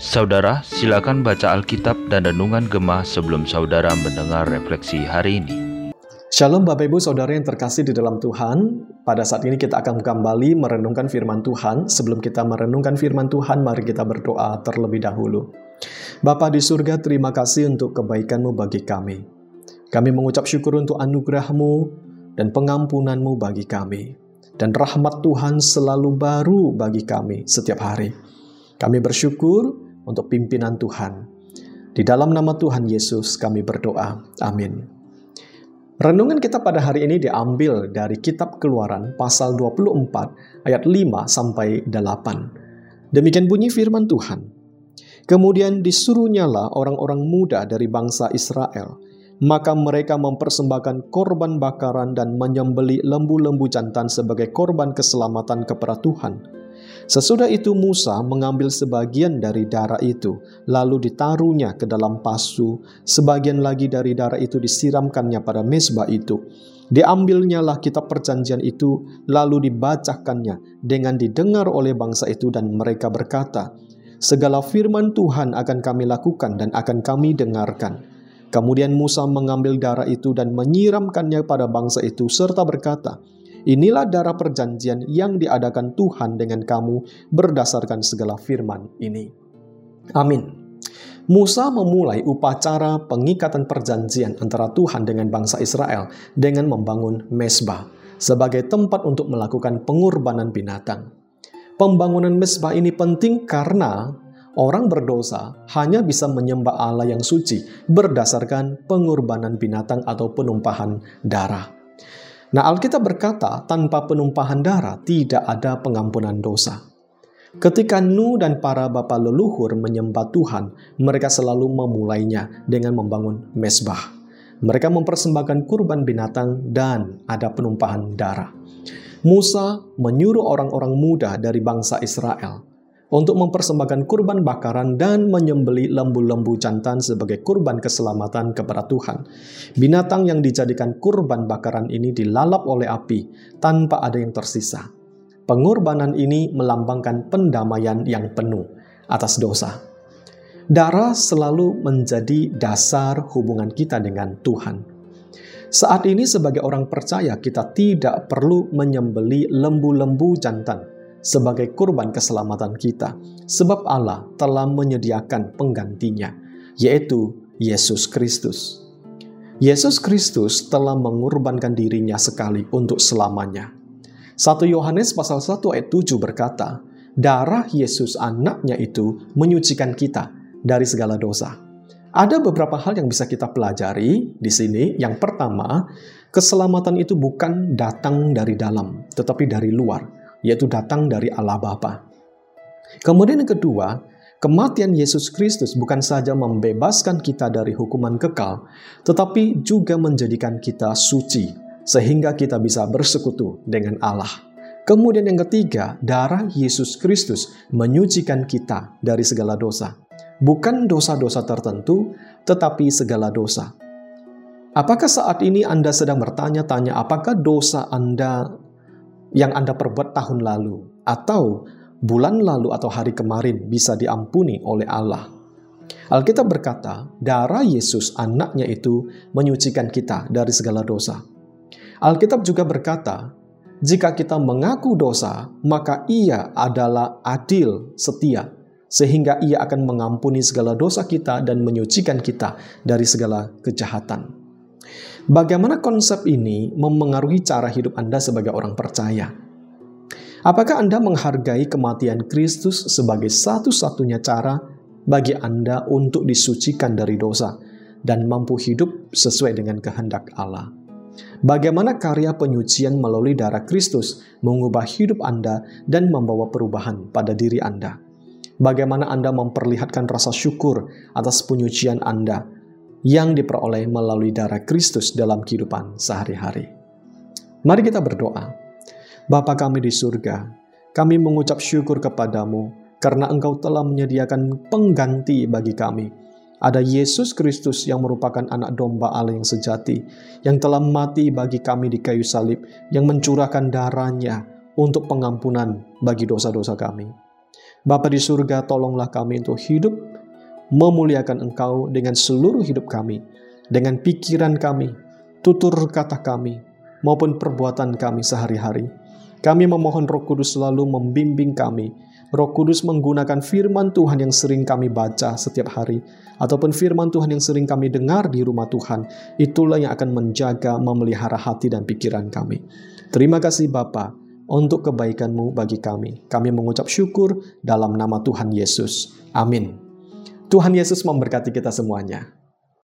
Saudara, silakan baca Alkitab dan Renungan Gemah sebelum saudara mendengar refleksi hari ini. Shalom Bapak Ibu Saudara yang terkasih di dalam Tuhan. Pada saat ini kita akan kembali merenungkan firman Tuhan. Sebelum kita merenungkan firman Tuhan, mari kita berdoa terlebih dahulu. Bapa di surga, terima kasih untuk kebaikan-Mu bagi kami. Kami mengucap syukur untuk anugerah-Mu dan pengampunan-Mu bagi kami. Dan rahmat Tuhan selalu baru bagi kami setiap hari. Kami bersyukur untuk pimpinan Tuhan. Di dalam nama Tuhan Yesus kami berdoa. Amin. Renungan kita pada hari ini diambil dari kitab Keluaran pasal 24 ayat 5 sampai 8. Demikian bunyi firman Tuhan. Kemudian disuruhnyalah orang-orang muda dari bangsa Israel, maka mereka mempersembahkan korban bakaran dan menyembeli lembu-lembu jantan sebagai korban keselamatan kepada Tuhan Sesudah itu Musa mengambil sebagian dari darah itu, lalu ditaruhnya ke dalam pasu, sebagian lagi dari darah itu disiramkannya pada mesbah itu. Diambilnya lah kitab perjanjian itu, lalu dibacakannya dengan didengar oleh bangsa itu dan mereka berkata, Segala firman Tuhan akan kami lakukan dan akan kami dengarkan. Kemudian Musa mengambil darah itu dan menyiramkannya pada bangsa itu serta berkata, Inilah darah perjanjian yang diadakan Tuhan dengan kamu berdasarkan segala firman ini. Amin. Musa memulai upacara pengikatan perjanjian antara Tuhan dengan bangsa Israel dengan membangun mesbah sebagai tempat untuk melakukan pengorbanan binatang. Pembangunan mesbah ini penting karena orang berdosa hanya bisa menyembah Allah yang suci berdasarkan pengorbanan binatang atau penumpahan darah. Nah, Alkitab berkata, tanpa penumpahan darah tidak ada pengampunan dosa. Ketika Nuh dan para bapa leluhur menyembah Tuhan, mereka selalu memulainya dengan membangun mesbah. Mereka mempersembahkan kurban binatang dan ada penumpahan darah. Musa menyuruh orang-orang muda dari bangsa Israel untuk mempersembahkan kurban bakaran dan menyembeli lembu-lembu jantan sebagai kurban keselamatan kepada Tuhan. Binatang yang dijadikan kurban bakaran ini dilalap oleh api tanpa ada yang tersisa. Pengorbanan ini melambangkan pendamaian yang penuh atas dosa. Darah selalu menjadi dasar hubungan kita dengan Tuhan. Saat ini sebagai orang percaya kita tidak perlu menyembeli lembu-lembu jantan sebagai kurban keselamatan kita, sebab Allah telah menyediakan penggantinya, yaitu Yesus Kristus. Yesus Kristus telah mengorbankan dirinya sekali untuk selamanya. 1 Yohanes pasal 1 ayat 7 berkata, darah Yesus anaknya itu menyucikan kita dari segala dosa. Ada beberapa hal yang bisa kita pelajari di sini. Yang pertama, keselamatan itu bukan datang dari dalam, tetapi dari luar yaitu datang dari Allah Bapa. Kemudian yang kedua, kematian Yesus Kristus bukan saja membebaskan kita dari hukuman kekal, tetapi juga menjadikan kita suci, sehingga kita bisa bersekutu dengan Allah. Kemudian yang ketiga, darah Yesus Kristus menyucikan kita dari segala dosa. Bukan dosa-dosa tertentu, tetapi segala dosa. Apakah saat ini Anda sedang bertanya-tanya apakah dosa Anda yang Anda perbuat tahun lalu atau bulan lalu atau hari kemarin bisa diampuni oleh Allah. Alkitab berkata, darah Yesus anaknya itu menyucikan kita dari segala dosa. Alkitab juga berkata, jika kita mengaku dosa, maka ia adalah adil, setia, sehingga ia akan mengampuni segala dosa kita dan menyucikan kita dari segala kejahatan. Bagaimana konsep ini memengaruhi cara hidup Anda sebagai orang percaya? Apakah Anda menghargai kematian Kristus sebagai satu-satunya cara bagi Anda untuk disucikan dari dosa dan mampu hidup sesuai dengan kehendak Allah? Bagaimana karya penyucian melalui darah Kristus mengubah hidup Anda dan membawa perubahan pada diri Anda? Bagaimana Anda memperlihatkan rasa syukur atas penyucian Anda yang diperoleh melalui darah Kristus dalam kehidupan sehari-hari. Mari kita berdoa. Bapa kami di surga, kami mengucap syukur kepadamu karena engkau telah menyediakan pengganti bagi kami. Ada Yesus Kristus yang merupakan anak domba Allah yang sejati, yang telah mati bagi kami di kayu salib, yang mencurahkan darahnya untuk pengampunan bagi dosa-dosa kami. Bapa di surga, tolonglah kami untuk hidup memuliakan Engkau dengan seluruh hidup kami, dengan pikiran kami, tutur kata kami, maupun perbuatan kami sehari-hari. Kami memohon Roh Kudus selalu membimbing kami. Roh Kudus menggunakan firman Tuhan yang sering kami baca setiap hari, ataupun firman Tuhan yang sering kami dengar di rumah Tuhan. Itulah yang akan menjaga, memelihara hati dan pikiran kami. Terima kasih Bapa untuk kebaikan-Mu bagi kami. Kami mengucap syukur dalam nama Tuhan Yesus. Amin. Tuhan Yesus memberkati kita semuanya.